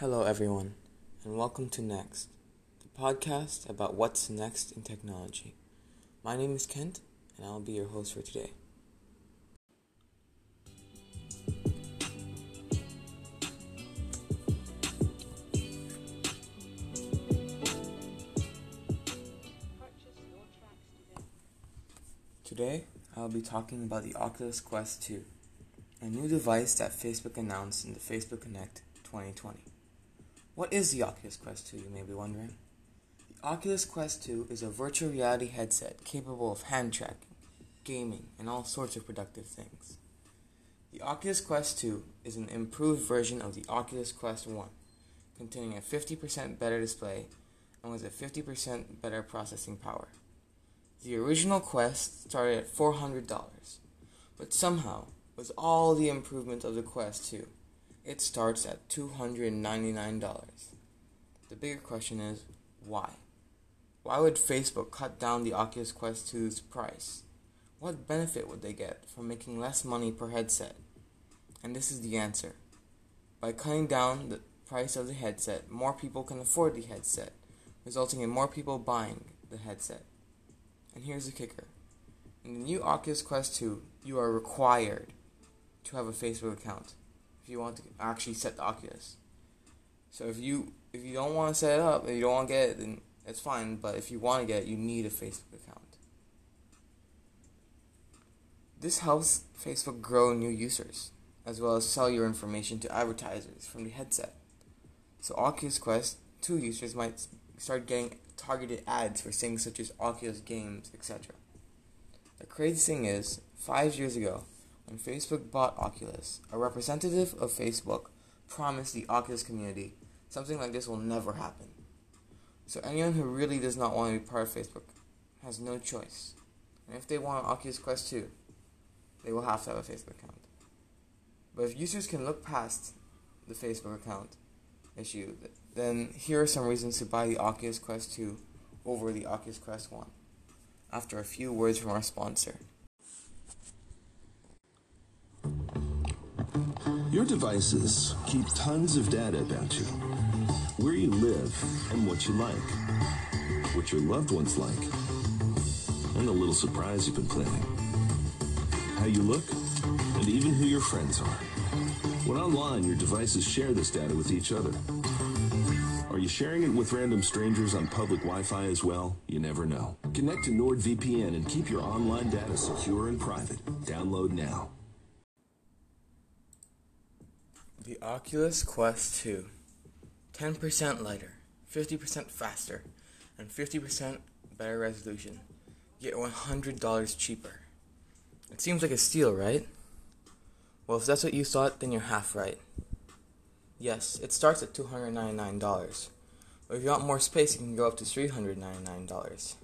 Hello, everyone, and welcome to Next, the podcast about what's next in technology. My name is Kent, and I'll be your host for today. Today, I'll be talking about the Oculus Quest 2, a new device that Facebook announced in the Facebook Connect 2020. What is the Oculus Quest 2, you may be wondering? The Oculus Quest 2 is a virtual reality headset capable of hand tracking, gaming, and all sorts of productive things. The Oculus Quest 2 is an improved version of the Oculus Quest 1, containing a 50% better display and with a 50% better processing power. The original Quest started at $400, but somehow, with all the improvements of the Quest 2, it starts at $299. The bigger question is why? Why would Facebook cut down the Oculus Quest 2's price? What benefit would they get from making less money per headset? And this is the answer. By cutting down the price of the headset, more people can afford the headset, resulting in more people buying the headset. And here's the kicker. In the new Oculus Quest 2, you are required to have a Facebook account if you want to actually set the Oculus. So if you if you don't want to set it up and you don't want to get it, then it's fine. But if you want to get it, you need a Facebook account. This helps Facebook grow new users, as well as sell your information to advertisers from the headset. So Oculus Quest 2 users might start getting targeted ads for things such as Oculus games, etc. The crazy thing is, five years ago, when Facebook bought Oculus, a representative of Facebook promised the Oculus community something like this will never happen. So anyone who really does not want to be part of Facebook has no choice. And if they want Oculus Quest 2, they will have to have a Facebook account. But if users can look past the Facebook account issue, then here are some reasons to buy the Oculus Quest 2 over the Oculus Quest 1. After a few words from our sponsor. Your devices keep tons of data about you. Where you live and what you like. What your loved ones like. And the little surprise you've been planning. How you look, and even who your friends are. When online, your devices share this data with each other. Are you sharing it with random strangers on public Wi-Fi as well? You never know. Connect to NordVPN and keep your online data secure and private. Download now. The Oculus Quest 2. 10% lighter, 50% faster, and 50% better resolution, yet $100 cheaper. It seems like a steal, right? Well, if that's what you thought, then you're half right. Yes, it starts at $299, but if you want more space, it can go up to $399.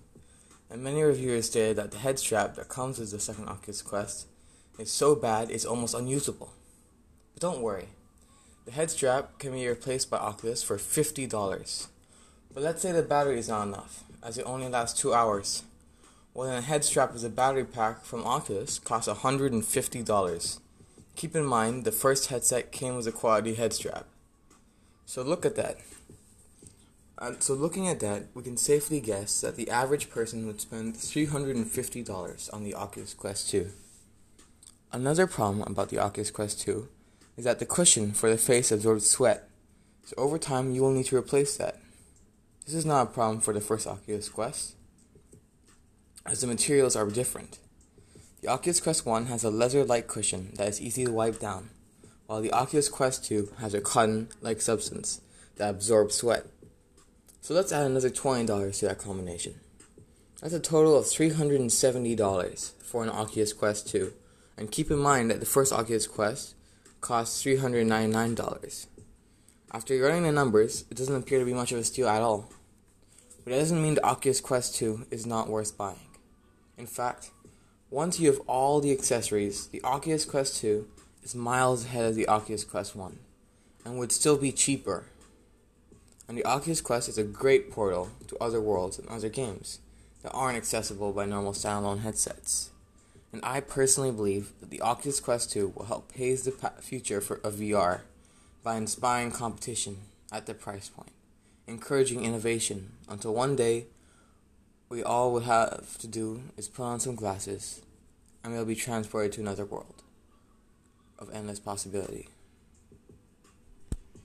And many reviewers stated that the head strap that comes with the second Oculus Quest is so bad it's almost unusable. But don't worry, the head strap can be replaced by Oculus for $50. But let's say the battery is not enough, as it only lasts 2 hours. Well, then a head strap with a battery pack from Oculus costs $150. Keep in mind, the first headset came with a quality head strap. So look at that. And so looking at that, we can safely guess that the average person would spend $350 on the Oculus Quest 2. Another problem about the Oculus Quest 2 is that the cushion for the face absorbs sweat, so over time you will need to replace that. This is not a problem for the first Oculus Quest, as the materials are different. The Oculus Quest 1 has a leather-like cushion that is easy to wipe down, while the Oculus Quest 2 has a cotton-like substance that absorbs sweat. So let's add another $20 to that combination. That's a total of $370 for an Oculus Quest 2, and keep in mind that the first Oculus Quest costs $399. After running the numbers, it doesn't appear to be much of a steal at all. But that doesn't mean the Oculus Quest 2 is not worth buying. In fact, once you have all the accessories, the Oculus Quest 2 is miles ahead of the Oculus Quest 1 and would still be cheaper. And the Oculus Quest is a great portal to other worlds and other games that aren't accessible by normal standalone headsets. And I personally believe that the Oculus Quest 2 will help pave the future for, of VR by inspiring competition at the price point, encouraging innovation until one day we all would have to do is put on some glasses and we'll be transported to another world of endless possibility.